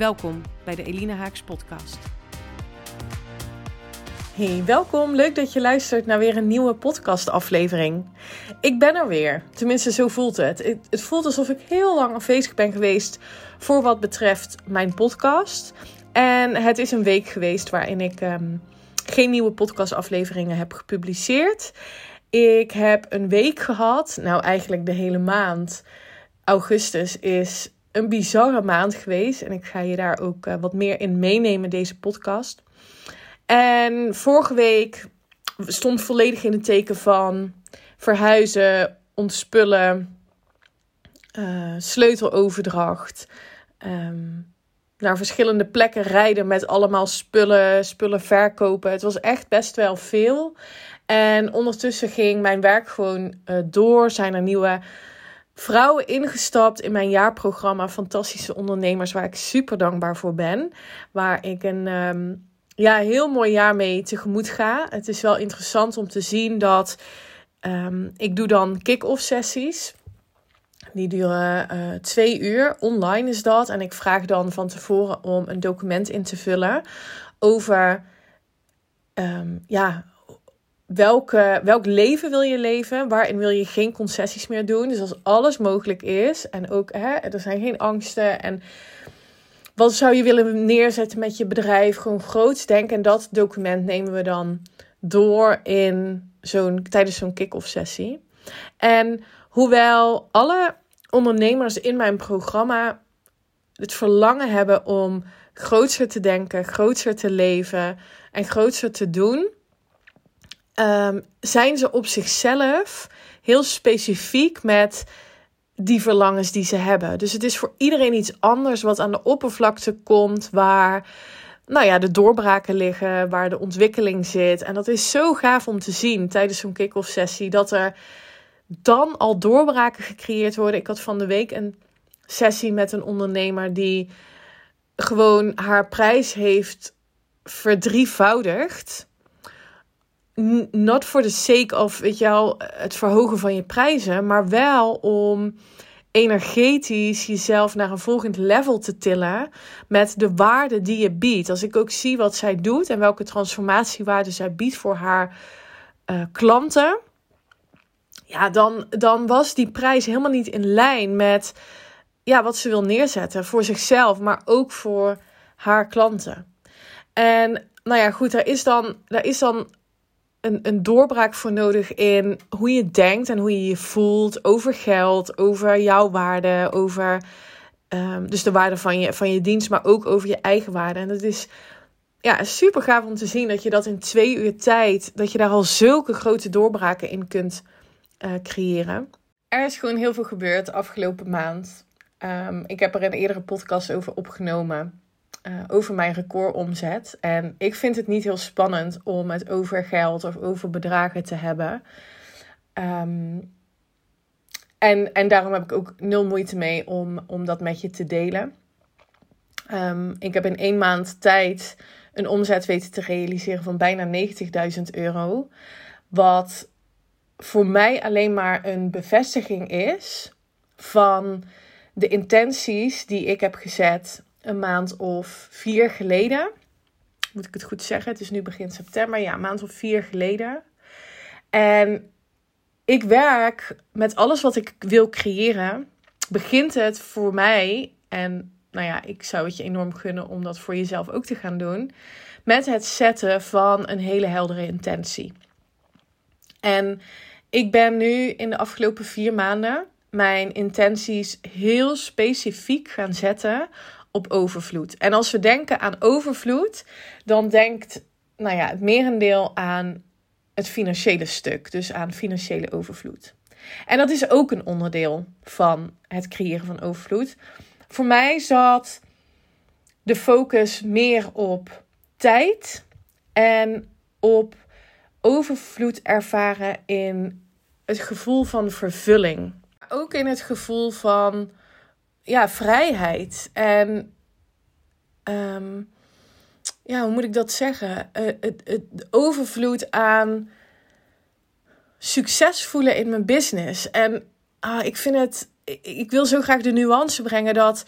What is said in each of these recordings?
Welkom bij de Elina Haaks podcast. Hey, welkom. Leuk dat je luistert naar weer een nieuwe podcastaflevering. Ik ben er weer. Tenminste, zo voelt het. Het voelt alsof ik heel lang afwezig ben geweest voor wat betreft mijn podcast. En het is een week geweest waarin ik ehm, geen nieuwe podcastafleveringen heb gepubliceerd. Ik heb een week gehad, nou eigenlijk de hele maand. Augustus is een bizarre maand geweest. En ik ga je daar ook uh, wat meer in meenemen, deze podcast. En vorige week stond volledig in het teken van verhuizen, ontspullen, uh, sleuteloverdracht. Um, naar verschillende plekken rijden met allemaal spullen, spullen verkopen. Het was echt best wel veel. En ondertussen ging mijn werk gewoon uh, door. Zijn er nieuwe vrouwen ingestapt in mijn jaarprogramma Fantastische Ondernemers, waar ik super dankbaar voor ben. Waar ik een um, ja, heel mooi jaar mee tegemoet ga. Het is wel interessant om te zien dat um, ik doe dan kick-off sessies. Die duren uh, twee uur. Online is dat. En ik vraag dan van tevoren om een document in te vullen over um, ja, welke, welk leven wil je leven? Waarin wil je geen concessies meer doen? Dus als alles mogelijk is en ook hè, er zijn geen angsten en wat zou je willen neerzetten met je bedrijf? Gewoon groots denken. En dat document nemen we dan door in zo'n, tijdens zo'n kick-off sessie. En hoewel alle ondernemers in mijn programma het verlangen hebben om grootser te denken, grootser te leven en grootser te doen, um, zijn ze op zichzelf heel specifiek met die verlangens die ze hebben. Dus het is voor iedereen iets anders wat aan de oppervlakte komt, waar nou ja, de doorbraken liggen, waar de ontwikkeling zit. En dat is zo gaaf om te zien tijdens zo'n kick-off sessie, dat er dan al doorbraken gecreëerd worden. Ik had van de week een sessie met een ondernemer die gewoon haar prijs heeft verdrievoudigd not for the sake of, weet je het verhogen van je prijzen, maar wel om energetisch jezelf naar een volgend level te tillen met de waarde die je biedt. Als ik ook zie wat zij doet en welke transformatiewaarde zij biedt voor haar uh, klanten, ja, dan, dan was die prijs helemaal niet in lijn met ja, wat ze wil neerzetten voor zichzelf, maar ook voor haar klanten. En nou ja, goed, daar is dan, daar is dan een, een doorbraak voor nodig in hoe je denkt en hoe je je voelt over geld, over jouw waarde, over um, dus de waarde van je, van je dienst, maar ook over je eigen waarde. En dat is ja, super gaaf om te zien dat je dat in twee uur tijd, dat je daar al zulke grote doorbraken in kunt uh, creëren. Er is gewoon heel veel gebeurd de afgelopen maand. Um, ik heb er een eerdere podcast over opgenomen. Uh, over mijn recordomzet. En ik vind het niet heel spannend om het over geld of over bedragen te hebben. Um, en, en daarom heb ik ook nul moeite mee om, om dat met je te delen. Um, ik heb in één maand tijd een omzet weten te realiseren van bijna 90.000 euro. Wat voor mij alleen maar een bevestiging is van de intenties die ik heb gezet een maand of vier geleden. Moet ik het goed zeggen? Het is nu begin september. Ja, een maand of vier geleden. En ik werk met alles wat ik wil creëren. Begint het voor mij, en nou ja, ik zou het je enorm gunnen om dat voor jezelf ook te gaan doen. Met het zetten van een hele heldere intentie. En ik ben nu in de afgelopen vier maanden mijn intenties heel specifiek gaan zetten op overvloed. En als we denken aan overvloed, dan denkt nou ja, het merendeel aan het financiële stuk, dus aan financiële overvloed. En dat is ook een onderdeel van het creëren van overvloed. Voor mij zat de focus meer op tijd en op overvloed ervaren in het gevoel van vervulling. Ook in het gevoel van ja, vrijheid. En ehm, ja, hoe moet ik dat zeggen? Uh, het, het overvloed aan succes voelen in mijn business. En ah, ik vind het, ik wil zo graag de nuance brengen dat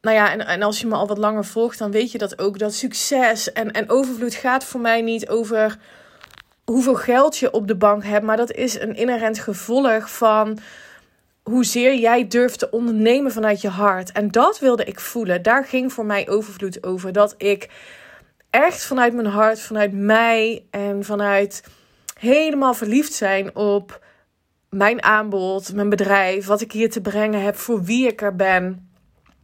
nou ja, en, en als je me al wat langer volgt, dan weet je dat ook. Dat succes en, en overvloed gaat voor mij niet over hoeveel geld je op de bank hebt. Maar dat is een inherent gevolg van hoezeer jij durft te ondernemen vanuit je hart. En dat wilde ik voelen. Daar ging voor mij overvloed over. Dat ik echt vanuit mijn hart, vanuit mij en vanuit helemaal verliefd zijn op mijn aanbod, mijn bedrijf, wat ik hier te brengen heb, voor wie ik er ben.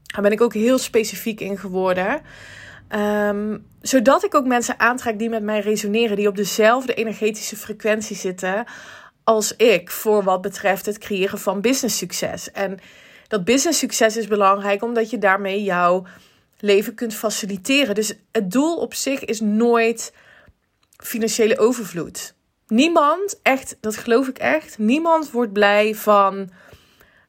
Daar ben ik ook heel specifiek in geworden. Um, zodat ik ook mensen aantrek die met mij resoneren, die op dezelfde energetische frequentie zitten als ik voor wat betreft het creëren van business succes. En dat business succes is belangrijk omdat je daarmee jouw leven kunt faciliteren. Dus het doel op zich is nooit financiële overvloed. Niemand, echt, dat geloof ik echt, niemand wordt blij van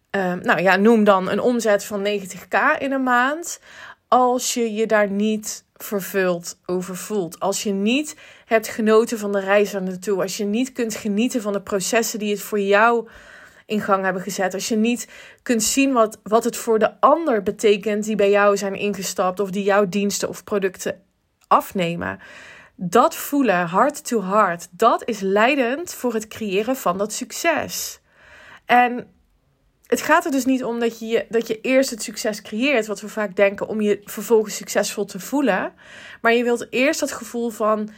Ehm, nou ja, noem dan een omzet van 90k in een maand. Als je je daar niet vervuld over voelt. Als je niet hebt genoten van de reis er naartoe. Als je niet kunt genieten van de processen die het voor jou in gang hebben gezet. Als je niet kunt zien wat, wat het voor de ander betekent die bij jou zijn ingestapt. Of die jouw diensten of producten afnemen. Dat voelen, hard to hard, dat is leidend voor het creëren van dat succes. En het gaat er dus niet om dat je, dat je eerst het succes creëert, wat we vaak denken, om je vervolgens succesvol te voelen. Maar je wilt eerst dat gevoel van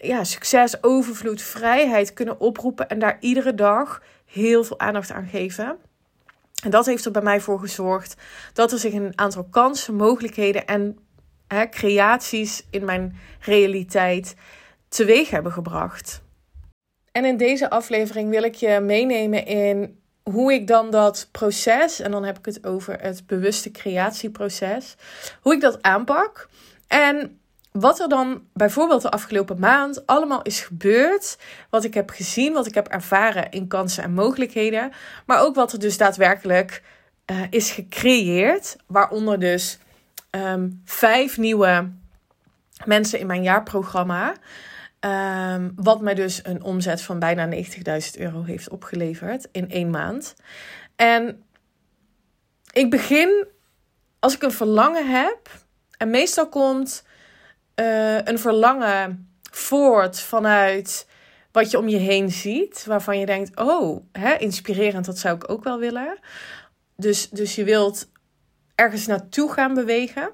ja, succes, overvloed, vrijheid kunnen oproepen en daar iedere dag heel veel aandacht aan geven. En dat heeft er bij mij voor gezorgd dat er zich een aantal kansen, mogelijkheden en hè, creaties in mijn realiteit teweeg hebben gebracht. En in deze aflevering wil ik je meenemen in hoe ik dan dat proces, en dan heb ik het over het bewuste creatieproces, hoe ik dat aanpak. En wat er dan bijvoorbeeld de afgelopen maand allemaal is gebeurd. Wat ik heb gezien, wat ik heb ervaren in kansen en mogelijkheden. Maar ook wat er dus daadwerkelijk uh, is gecreëerd. Waaronder dus um, vijf nieuwe mensen in mijn jaarprogramma. Um, wat mij dus een omzet van bijna 90.000 euro heeft opgeleverd in één maand. En ik begin als ik een verlangen heb. En meestal komt uh, een verlangen voort vanuit wat je om je heen ziet. Waarvan je denkt, oh, hè, inspirerend, dat zou ik ook wel willen. Dus, dus je wilt ergens naartoe gaan bewegen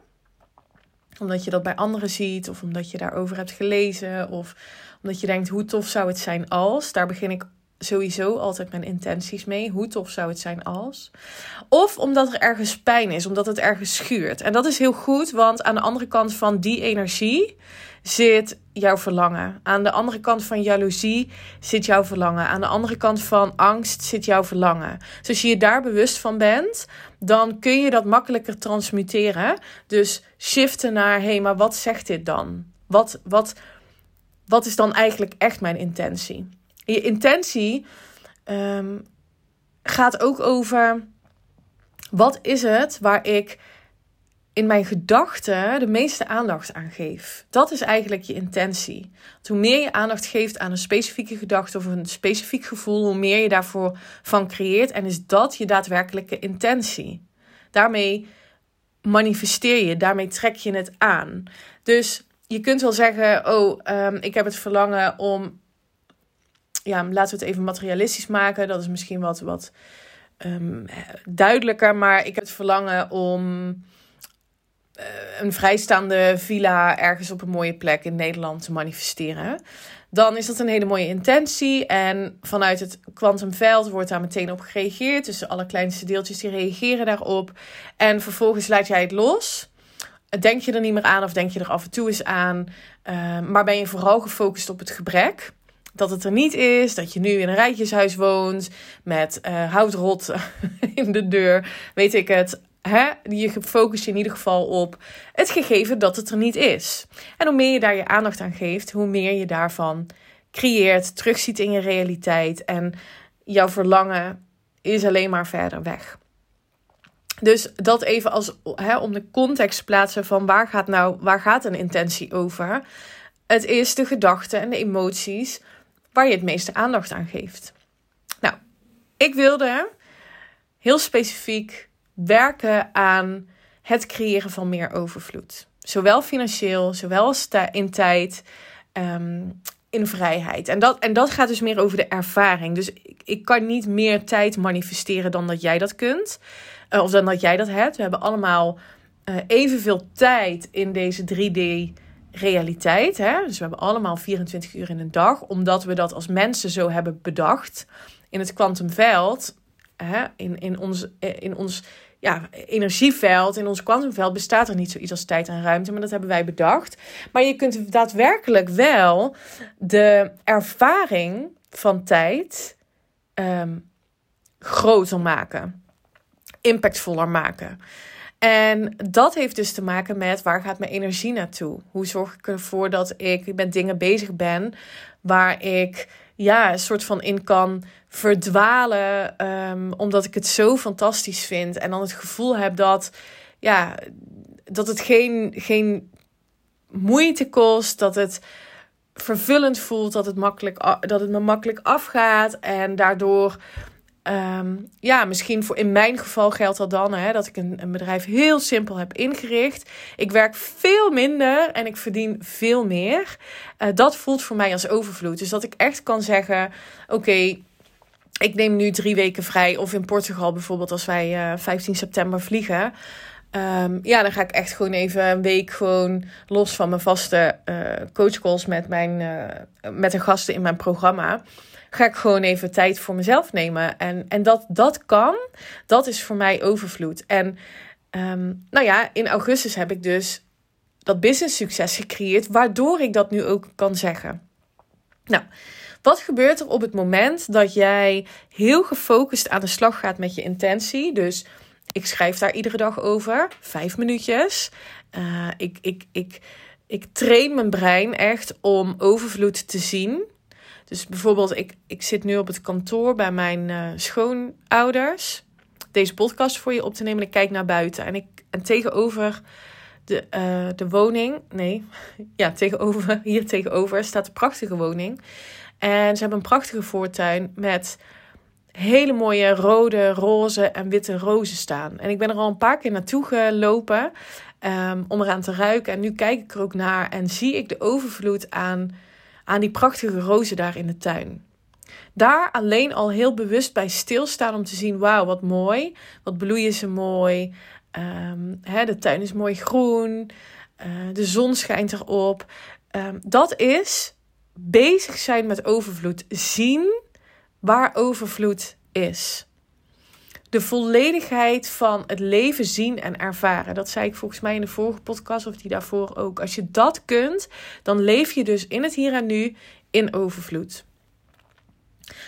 omdat je dat bij anderen ziet, of omdat je daarover hebt gelezen, of omdat je denkt hoe tof zou het zijn als. Daar begin ik sowieso altijd mijn intenties mee. Hoe tof zou het zijn als? Of omdat er ergens pijn is, omdat het ergens schuurt. En dat is heel goed, want aan de andere kant van die energie zit jouw verlangen. Aan de andere kant van jaloezie zit jouw verlangen. Aan de andere kant van angst zit jouw verlangen. Dus als je je daar bewust van bent, dan kun je dat makkelijker transmuteren. Dus shiften naar, hé, hey, maar wat zegt dit dan? Wat, wat, wat is dan eigenlijk echt mijn intentie? Je intentie um, gaat ook over, wat is het waar ik in mijn gedachten de meeste aandacht aan geef. Dat is eigenlijk je intentie. Hoe meer je aandacht geeft aan een specifieke gedachte of een specifiek gevoel, hoe meer je daarvoor van creëert. En is dat je daadwerkelijke intentie. Daarmee manifesteer je, daarmee trek je het aan. Dus je kunt wel zeggen: Oh, um, ik heb het verlangen om. Ja, laten we het even materialistisch maken. Dat is misschien wat, wat um, duidelijker. Maar ik heb het verlangen om eh, een vrijstaande villa ergens op een mooie plek in Nederland te manifesteren. Dan is dat een hele mooie intentie. En vanuit het kwantumveld wordt daar meteen op gereageerd. Dus alle kleinste deeltjes die reageren daarop. En vervolgens laat jij het los. Denk je er niet meer aan of denk je er af en toe eens aan. Uh, maar ben je vooral gefocust op het gebrek. Dat het er niet is, dat je nu in een rijtjeshuis woont met uh, houtrot in de deur, weet ik het hè, je focust je in ieder geval op het gegeven dat het er niet is. En hoe meer je daar je aandacht aan geeft, hoe meer je daarvan creëert, terugziet in je realiteit. En jouw verlangen is alleen maar verder weg. Dus dat even als, hè, om de context te plaatsen van waar gaat nou, waar gaat een intentie over? Het is de gedachten en de emoties waar je het meeste aandacht aan geeft. Nou, ik wilde heel specifiek werken aan het creëren van meer overvloed. Zowel financieel, zowel als in tijd, ehm, in vrijheid. En dat, en dat gaat dus meer over de ervaring. Dus ik, ik kan niet meer tijd manifesteren dan dat jij dat kunt. Uh, of dan dat jij dat hebt. We hebben allemaal uh, evenveel tijd in deze 3D realiteit. Hè? Dus we hebben allemaal 24 uur in een dag, omdat we dat als mensen zo hebben bedacht. In het kwantumveld, in, in ons, in ons ja, energieveld, in ons kwantumveld bestaat er niet zoiets als tijd en ruimte, maar dat hebben wij bedacht. Maar je kunt daadwerkelijk wel de ervaring van tijd um, groter maken, impactvoller maken. En dat heeft dus te maken met waar gaat mijn energie naartoe? Hoe zorg ik ervoor dat ik met dingen bezig ben waar ik ja, een soort van in kan verdwalen. Um, omdat ik het zo fantastisch vind. En dan het gevoel heb dat, ja, dat het geen, geen moeite kost. Dat het vervullend voelt. Dat het, makkelijk, dat het me makkelijk afgaat. En daardoor Ehm, ja, misschien voor in mijn geval geldt dat dan hè, dat ik een, een, bedrijf heel simpel heb ingericht. Ik werk veel minder en ik verdien veel meer. Uh, dat voelt voor mij als overvloed. Dus dat ik echt kan zeggen: Oké, ik neem nu drie weken vrij. Of in Portugal bijvoorbeeld, als wij uh, eh, 15 september vliegen. Um, ja, dan ga ik echt gewoon even een week gewoon los van mijn vaste uh, coachcalls met, mijn, met de gasten in mijn programma ga ik gewoon even tijd voor mezelf nemen. En, en dat dat kan, dat is voor mij overvloed. En ehm, nou ja, in augustus heb ik dus dat business succes gecreëerd, waardoor ik dat nu ook kan zeggen. Nou, wat gebeurt er op het moment dat jij heel gefocust aan de slag gaat met je intentie? Dus ik schrijf daar iedere dag over, vijf minuutjes. Uh, ik, ik, ik, ik train mijn brein echt om overvloed te zien. Dus bijvoorbeeld, ik, ik zit nu op het kantoor bij mijn uh, schoonouders. Deze podcast voor je op te nemen. ik kijk naar buiten. En, ik, en tegenover de, uh, de woning. Nee, ja, tegenover, hier tegenover staat een prachtige woning. En ze hebben een prachtige voortuin met hele mooie rode, roze en witte rozen staan. En ik ben er al een paar keer naartoe gelopen um, om eraan te ruiken. En nu kijk ik er ook naar en zie ik de overvloed aan aan die prachtige rozen daar in de tuin. Daar alleen al heel bewust bij stilstaan om te zien: wauw, wat mooi. Wat bloeien ze mooi. Hè, de tuin is mooi groen. Uh, de zon schijnt erop. Um, dat is bezig zijn met overvloed. Zien waar overvloed is de volledigheid van het leven zien en ervaren. Dat zei ik volgens mij in de vorige podcast of die daarvoor ook. Als je dat kunt, dan leef je dus in het hier en nu in overvloed.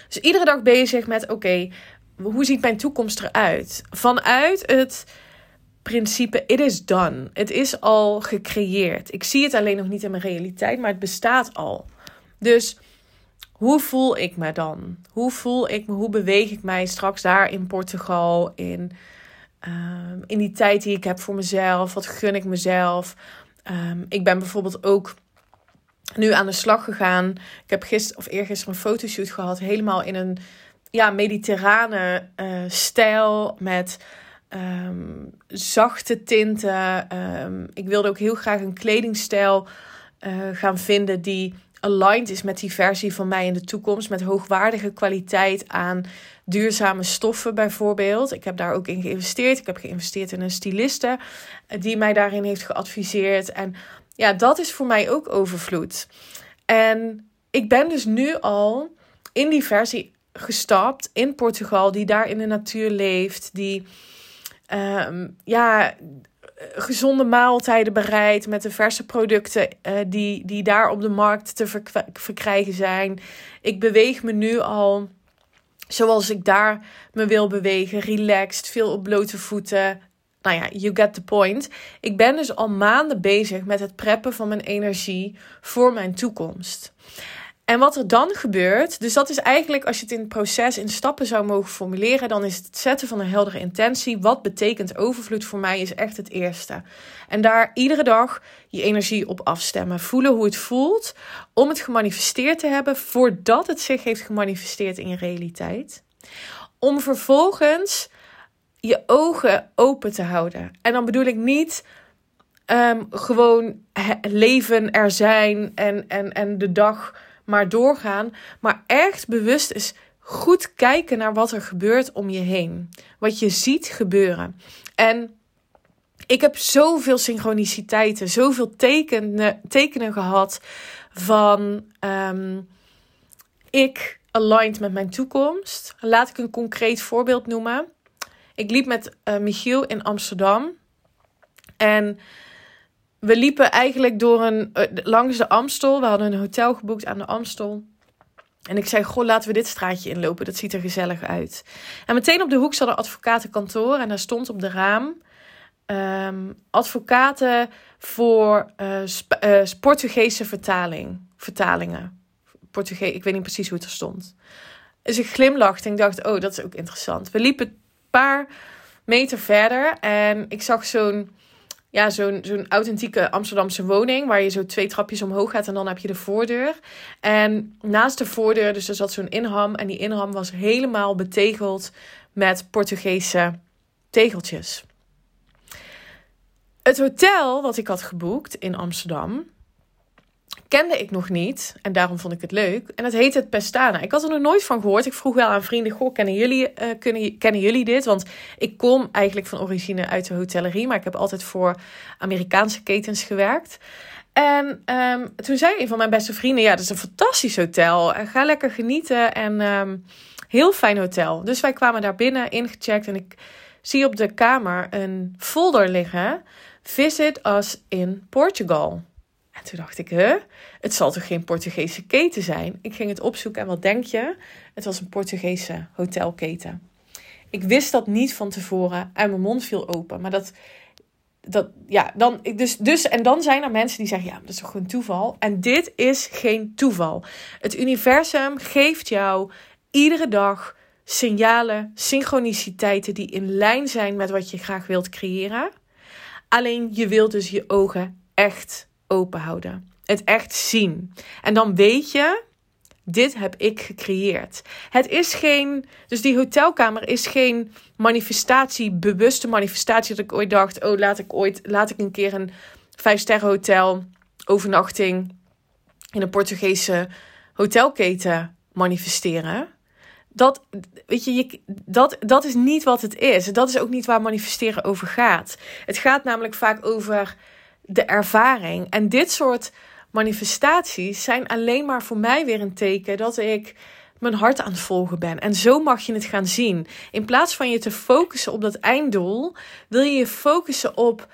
Dus iedere dag bezig met: oké, hoe ziet mijn toekomst eruit? Vanuit het principe: it is done. Het is al gecreëerd. Ik zie het alleen nog niet in mijn realiteit, maar het bestaat al. Dus hoe voel ik me dan? Hoe voel ik me? Hoe beweeg ik mij straks daar in Portugal? In, ehm, in die tijd die ik heb voor mezelf? Wat gun ik mezelf? Ehm, ik ben bijvoorbeeld ook nu aan de slag gegaan. Ik heb gisteren of eergisteren een fotoshoot gehad. Helemaal in een ja, mediterrane uh, stijl. Met ehm, zachte tinten. ik wilde ook heel graag een kledingstijl uh, gaan vinden die aligned is met die versie van mij in de toekomst. Met hoogwaardige kwaliteit aan duurzame stoffen bijvoorbeeld. Ik heb daar ook in geïnvesteerd. Ik heb geïnvesteerd in een styliste die mij daarin heeft geadviseerd. En ja, dat is voor mij ook overvloed. En ik ben dus nu al in die versie gestapt in Portugal, die daar in de natuur leeft, die um, ja, gezonde maaltijden bereid met de verse producten uh, die, die daar op de markt te verkrijgen zijn. Ik beweeg me nu al zoals ik daar me wil bewegen, relaxed, veel op blote voeten. nou ja, you get the point. Ik ben dus al maanden bezig met het preppen van mijn energie voor mijn toekomst. En wat er dan gebeurt, dus dat is eigenlijk als je het in het proces in stappen zou mogen formuleren, dan is het zetten van een heldere intentie. Wat betekent overvloed voor mij is echt het eerste. En daar iedere dag je energie op afstemmen. Voelen hoe het voelt om het gemanifesteerd te hebben voordat het zich heeft gemanifesteerd in je realiteit. Om vervolgens je ogen open te houden. En dan bedoel ik niet ehm, gewoon leven er zijn en, en, en de dag maar doorgaan. Maar echt bewust is goed kijken naar wat er gebeurt om je heen. Wat je ziet gebeuren. En ik heb zoveel synchroniciteiten, zoveel tekenen, tekenen gehad van um, ik aligned met mijn toekomst. Laat ik een concreet voorbeeld noemen. Ik liep met uh, Michiel in Amsterdam. En we liepen eigenlijk door een, uh, langs de Amstel. We hadden een hotel geboekt aan de Amstel. En ik zei, goh, laten we dit straatje inlopen. Dat ziet er gezellig uit. En meteen op de hoek zat een advocatenkantoor. En daar stond op de raam... Um, advocaten voor uh, Portugese vertaling, vertalingen. Portugees, ik weet niet precies hoe het er stond. Dus ik glimlachte en ik dacht, oh, dat is ook interessant. We liepen een paar meter verder en ik zag zo'n ja, zo'n zo'n authentieke Amsterdamse woning. Waar je zo twee trapjes omhoog gaat en dan heb je de voordeur. En naast de voordeur, dus er zat zo'n inham. En die inham was helemaal betegeld met Portugese tegeltjes. Het hotel wat ik had geboekt in Amsterdam kende ik nog niet. En daarom vond ik het leuk. En het heet het Pestana. Ik had er nog nooit van gehoord. Ik vroeg wel aan vrienden: Goh, kennen jullie, kunnen, kennen jullie dit? Want ik kom eigenlijk van origine uit de hotellerie. Maar ik heb altijd voor Amerikaanse ketens gewerkt. En um, toen zei een van mijn beste vrienden: Ja, dat is een fantastisch hotel. En ga lekker genieten. En um, heel fijn hotel. Dus wij kwamen daar binnen, ingecheckt. En ik zie op de kamer een folder liggen. Visit us in Portugal. En toen dacht ik, hè, het zal toch geen Portugese keten zijn? Ik ging het opzoeken en wat denk je? Het was een Portugese hotelketen. Ik wist dat niet van tevoren en mijn mond viel open. Maar dat, dat ja, dan, dus, dus, en dan zijn er mensen die zeggen, ja, dat is toch gewoon toeval? En dit is geen toeval. Het universum geeft jou iedere dag signalen, synchroniciteiten die in lijn zijn met wat je graag wilt creëren. Alleen je wilt dus je ogen echt open houden. Het echt zien. En dan weet je, dit heb ik gecreëerd. Het is geen, dus die hotelkamer is geen manifestatie, bewuste manifestatie dat ik ooit dacht, oh laat ik ooit, laat ik een keer een vijf sterren hotel overnachting in een Portugese hotelketen manifesteren. Dat, weet je, je, dat, dat is niet wat het is. Dat is ook niet waar manifesteren over gaat. Het gaat namelijk vaak over de ervaring. En dit soort manifestaties zijn alleen maar voor mij weer een teken dat ik mijn hart aan het volgen ben. En zo mag je het gaan zien. In plaats van je te focussen op dat einddoel, wil je je focussen op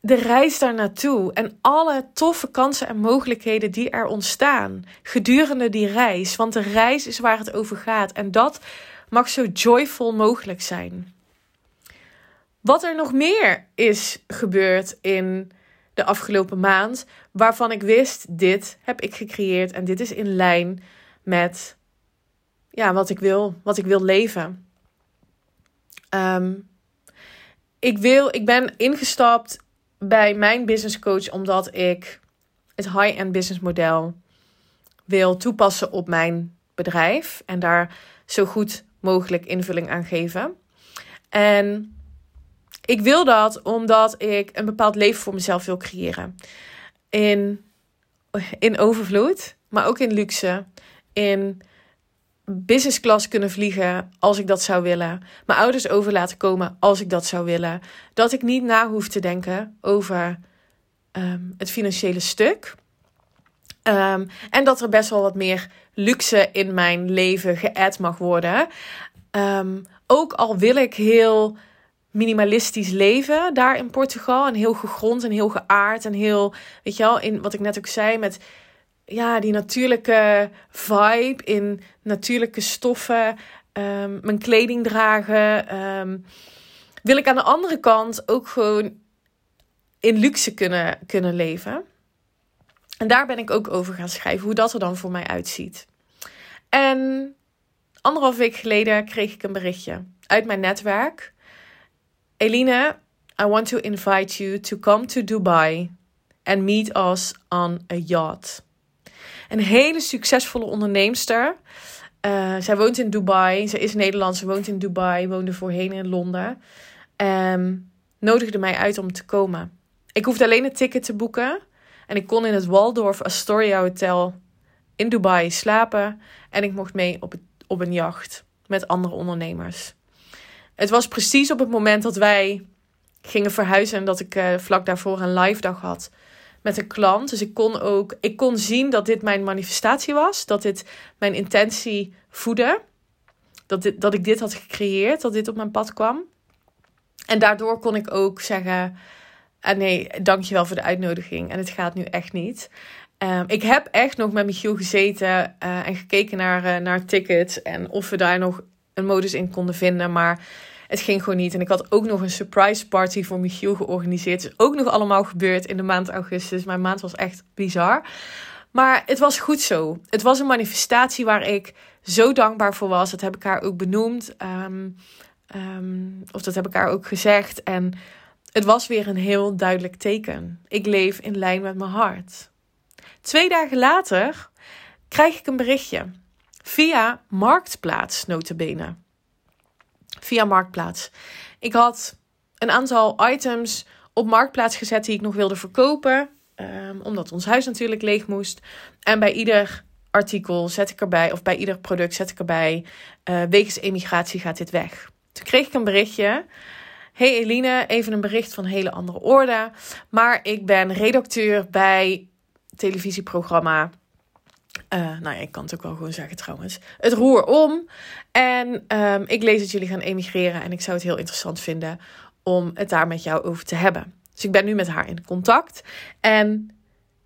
de reis daar naartoe en alle toffe kansen en mogelijkheden die er ontstaan gedurende die reis. Want de reis is waar het over gaat en dat mag zo joyful mogelijk zijn. Wat er nog meer is gebeurd in de afgelopen maand, waarvan ik wist: dit heb ik gecreëerd en dit is in lijn met ja, wat ik wil, wat ik wil leven. Ehm, ik, wil, ik ben ingestapt bij mijn business coach omdat ik het high-end business model wil toepassen op mijn bedrijf en daar zo goed mogelijk invulling aan geven. En ik wil dat omdat ik een bepaald leven voor mezelf wil creëren. In, in overvloed, maar ook in luxe. In business class kunnen vliegen als ik dat zou willen. Mijn ouders over laten komen als ik dat zou willen. Dat ik niet na hoef te denken over ehm, het financiële stuk. Ehm, en dat er best wel wat meer luxe in mijn leven geëd mag worden. Um, ook al wil ik heel minimalistisch leven daar in Portugal. En heel gegrond en heel geaard. En heel, weet je wel, in wat ik net ook zei, met ja, die natuurlijke vibe in natuurlijke stoffen. Um, mijn kleding dragen. Um, wil ik aan de andere kant ook gewoon in luxe kunnen, kunnen leven. En daar ben ik ook over gaan schrijven, hoe dat er dan voor mij uitziet. En anderhalf week geleden kreeg ik een berichtje uit mijn netwerk. Eline, I want to invite you to come to Dubai and meet us on a yacht. Een hele succesvolle onderneemster. Uh, zij woont in Dubai. Ze is Nederlands. Woont in Dubai. Woonde voorheen in Londen. Um, nodigde mij uit om te komen. Ik hoefde alleen een ticket te boeken. En ik kon in het Waldorf Astoria Hotel in Dubai slapen. En ik mocht mee op, het, op een jacht met andere ondernemers. Het was precies op het moment dat wij gingen verhuizen en dat ik uh, vlak daarvoor een live dag had met een klant. Dus ik kon ook ik kon zien dat dit mijn manifestatie was, dat dit mijn intentie voedde. Dat, dit, dat ik dit had gecreëerd, dat dit op mijn pad kwam. En daardoor kon ik ook zeggen: ah nee, dankjewel voor de uitnodiging. En het gaat nu echt niet. Um, ik heb echt nog met Michiel gezeten uh, en gekeken naar, uh, naar tickets en of we daar nog een modus in konden vinden. Maar het ging gewoon niet. En ik had ook nog een surprise party voor Michiel georganiseerd. Is ook nog allemaal gebeurd in de maand augustus. Mijn maand was echt bizar. Maar het was goed zo. Het was een manifestatie waar ik zo dankbaar voor was. Dat heb ik haar ook benoemd. Um, um, of dat heb ik haar ook gezegd. En het was weer een heel duidelijk teken. Ik leef in lijn met mijn hart. Twee dagen later krijg ik een berichtje. Via Marktplaats, notabene via Marktplaats. Ik had een aantal items op Marktplaats gezet die ik nog wilde verkopen. Um, omdat ons huis natuurlijk leeg moest. En bij ieder artikel zet ik erbij, of bij ieder product zet ik erbij. Uh, wegens emigratie gaat dit weg. Toen kreeg ik een berichtje. Hey Eline, even een bericht van hele andere orde. Maar ik ben redacteur bij televisieprogramma uh, nou ja, ik kan het ook wel gewoon zeggen trouwens. Het roer om. En um, ik lees dat jullie gaan emigreren. En ik zou het heel interessant vinden om het daar met jou over te hebben. Dus ik ben nu met haar in contact. En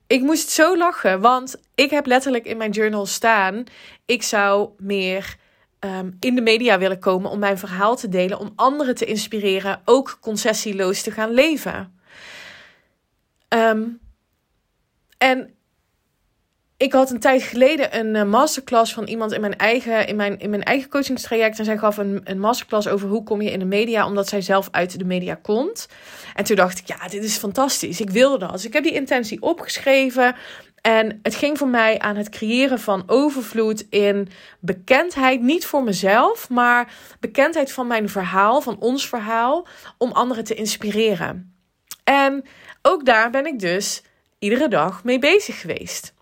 ik moest zo lachen. Want ik heb letterlijk in mijn journal staan. Ik zou meer um, in de media willen komen om mijn verhaal te delen. Om anderen te inspireren. Ook concessieloos te gaan leven. Um, en ik had een tijd geleden een uh, masterclass van iemand in mijn eigen, in mijn, in mijn eigen coachingstraject. En zij gaf een, een masterclass over hoe kom je in de media, omdat zij zelf uit de media komt. En toen dacht ik, ja, dit is fantastisch. Ik wilde dat. Dus ik heb die intentie opgeschreven. En het ging voor mij aan het creëren van overvloed in bekendheid. Niet voor mezelf, maar bekendheid van mijn verhaal, van ons verhaal. Om anderen te inspireren. En ook daar ben ik dus iedere dag mee bezig geweest.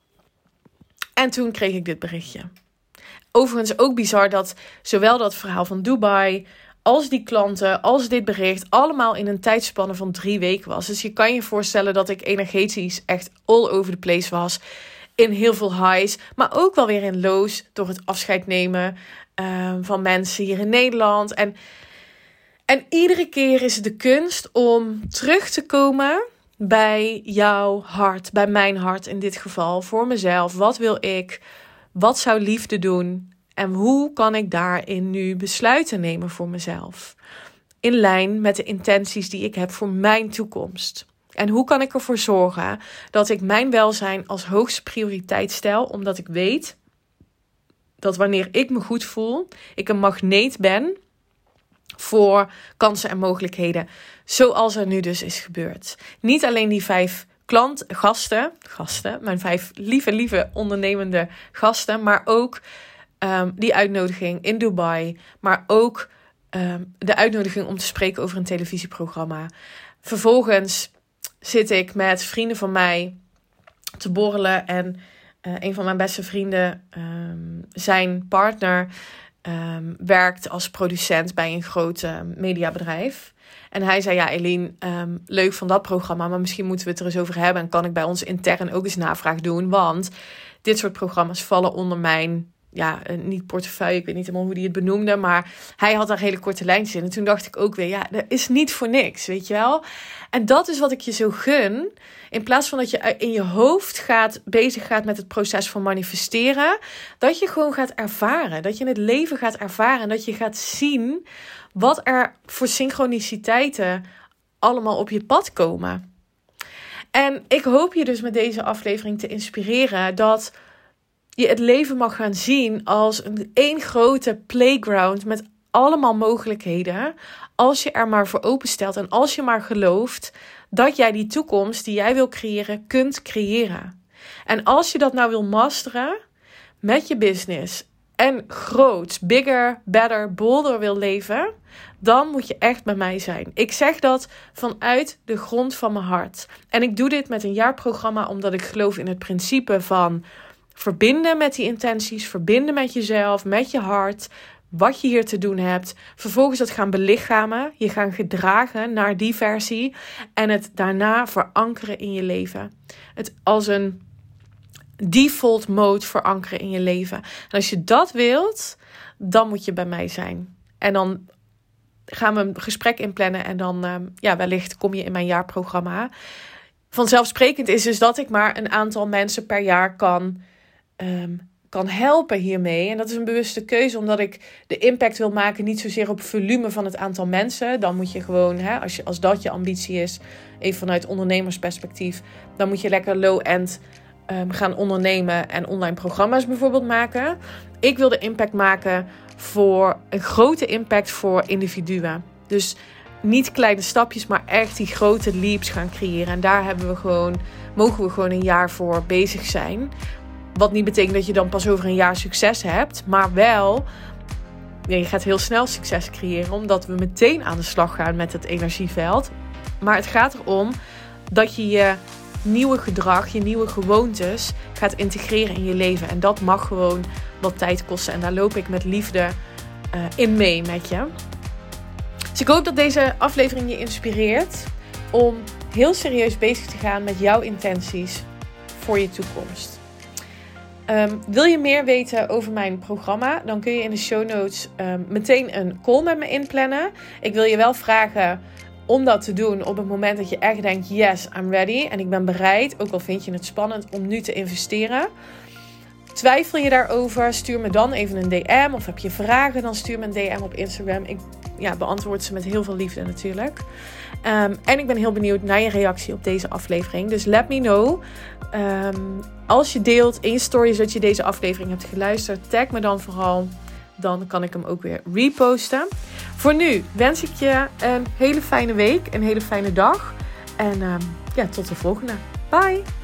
En toen kreeg ik dit berichtje. Overigens ook bizar dat zowel dat verhaal van Dubai als die klanten, als dit bericht, allemaal in een tijdspanne van drie weken was. Dus je kan je voorstellen dat ik energetisch echt all over the place was. In heel veel highs, maar ook wel weer in lows door het afscheid nemen uh, van mensen hier in Nederland. En, en iedere keer is het de kunst om terug te komen bij jouw hart, bij mijn hart in dit geval, voor mezelf. Wat wil ik? Wat zou liefde doen? En hoe kan ik daarin nu besluiten nemen voor mezelf? In lijn met de intenties die ik heb voor mijn toekomst. En hoe kan ik ervoor zorgen dat ik mijn welzijn als hoogste prioriteit stel, omdat ik weet dat wanneer ik me goed voel, ik een magneet ben voor kansen en mogelijkheden. Zoals er nu dus is gebeurd. Niet alleen die vijf klant, gasten, gasten, mijn vijf lieve, lieve ondernemende gasten, maar ook um, die uitnodiging in Dubai, maar ook um, de uitnodiging om te spreken over een televisieprogramma. Vervolgens zit ik met vrienden van mij te borrelen en uh, een van mijn beste vrienden, um, zijn partner, um, werkt als producent bij een groot uh, mediabedrijf. En hij zei: Ja, Eline, um, leuk van dat programma, maar misschien moeten we het er eens over hebben. En kan ik bij ons intern ook eens navraag doen? Want dit soort programma's vallen onder mijn ja, niet portefeuille, ik weet niet helemaal hoe die het benoemde, maar hij had daar hele korte lijntjes in. En toen dacht ik ook weer, ja, dat is niet voor niks, weet je wel. En dat is wat ik je zo gun. In plaats van dat je in je hoofd gaat, bezig gaat met het proces van manifesteren, dat je gewoon gaat ervaren. Dat je het leven gaat ervaren. En dat je gaat zien wat er voor synchroniciteiten allemaal op je pad komen. En ik hoop je dus met deze aflevering te inspireren dat je het leven mag gaan zien als een één grote playground met allemaal mogelijkheden. Als je er maar voor openstelt en als je maar gelooft dat jij die toekomst die jij wil creëren, kunt creëren. En als je dat nou wil masteren met je business en groot, bigger, better, bolder wil leven, dan moet je echt bij mij zijn. Ik zeg dat vanuit de grond van mijn hart. En ik doe dit met een jaarprogramma omdat ik geloof in het principe van verbinden met die intenties, verbinden met jezelf, met je hart, wat je hier te doen hebt. Vervolgens dat gaan belichamen, je gaan gedragen naar die versie en het daarna verankeren in je leven. Het als een default mode verankeren in je leven. En als je dat wilt, dan moet je bij mij zijn. En dan gaan we een gesprek inplannen en dan, uh, ja, wellicht kom je in mijn jaarprogramma. Vanzelfsprekend is dus dat ik maar een aantal mensen per jaar kan, um, kan helpen hiermee. En dat is een bewuste keuze, omdat ik de impact wil maken, niet zozeer op volume van het aantal mensen. Dan moet je gewoon, hè, als, je, als dat je ambitie is, even vanuit ondernemersperspectief, dan moet je lekker low-end um, gaan ondernemen en online programma's bijvoorbeeld maken. Ik wil de impact maken voor een grote impact voor individuen. Dus niet kleine stapjes, maar echt die grote leaps gaan creëren. En daar hebben we gewoon, mogen we gewoon een jaar voor bezig zijn. Wat niet betekent dat je dan pas over een jaar succes hebt, maar wel. Je gaat heel snel succes creëren, omdat we meteen aan de slag gaan met het energieveld. Maar het gaat erom dat je je nieuwe gedrag, je nieuwe gewoontes gaat integreren in je leven. En dat mag gewoon wat tijd kosten. En daar loop ik met liefde uh, in mee met je. Dus ik hoop dat deze aflevering je inspireert om heel serieus bezig te gaan met jouw intenties voor je toekomst. Um, wil je meer weten over mijn programma? Dan kun je in de show notes um, meteen een call met me inplannen. Ik wil je wel vragen om dat te doen op het moment dat je echt denkt: yes, I'm ready en ik ben bereid, ook al vind je het spannend om nu te investeren. Twijfel je daarover? Stuur me dan even een DM. Of heb je vragen? Dan stuur me een DM op Instagram. Ik ja, beantwoord ze met heel veel liefde natuurlijk. Um, en ik ben heel benieuwd naar je reactie op deze aflevering. Dus let me know. Um, als je deelt in je stories dat je deze aflevering hebt geluisterd, tag me dan vooral. Dan kan ik hem ook weer reposten. Voor nu wens ik je een hele fijne week, een hele fijne dag. En um, ja, tot de volgende. Bye!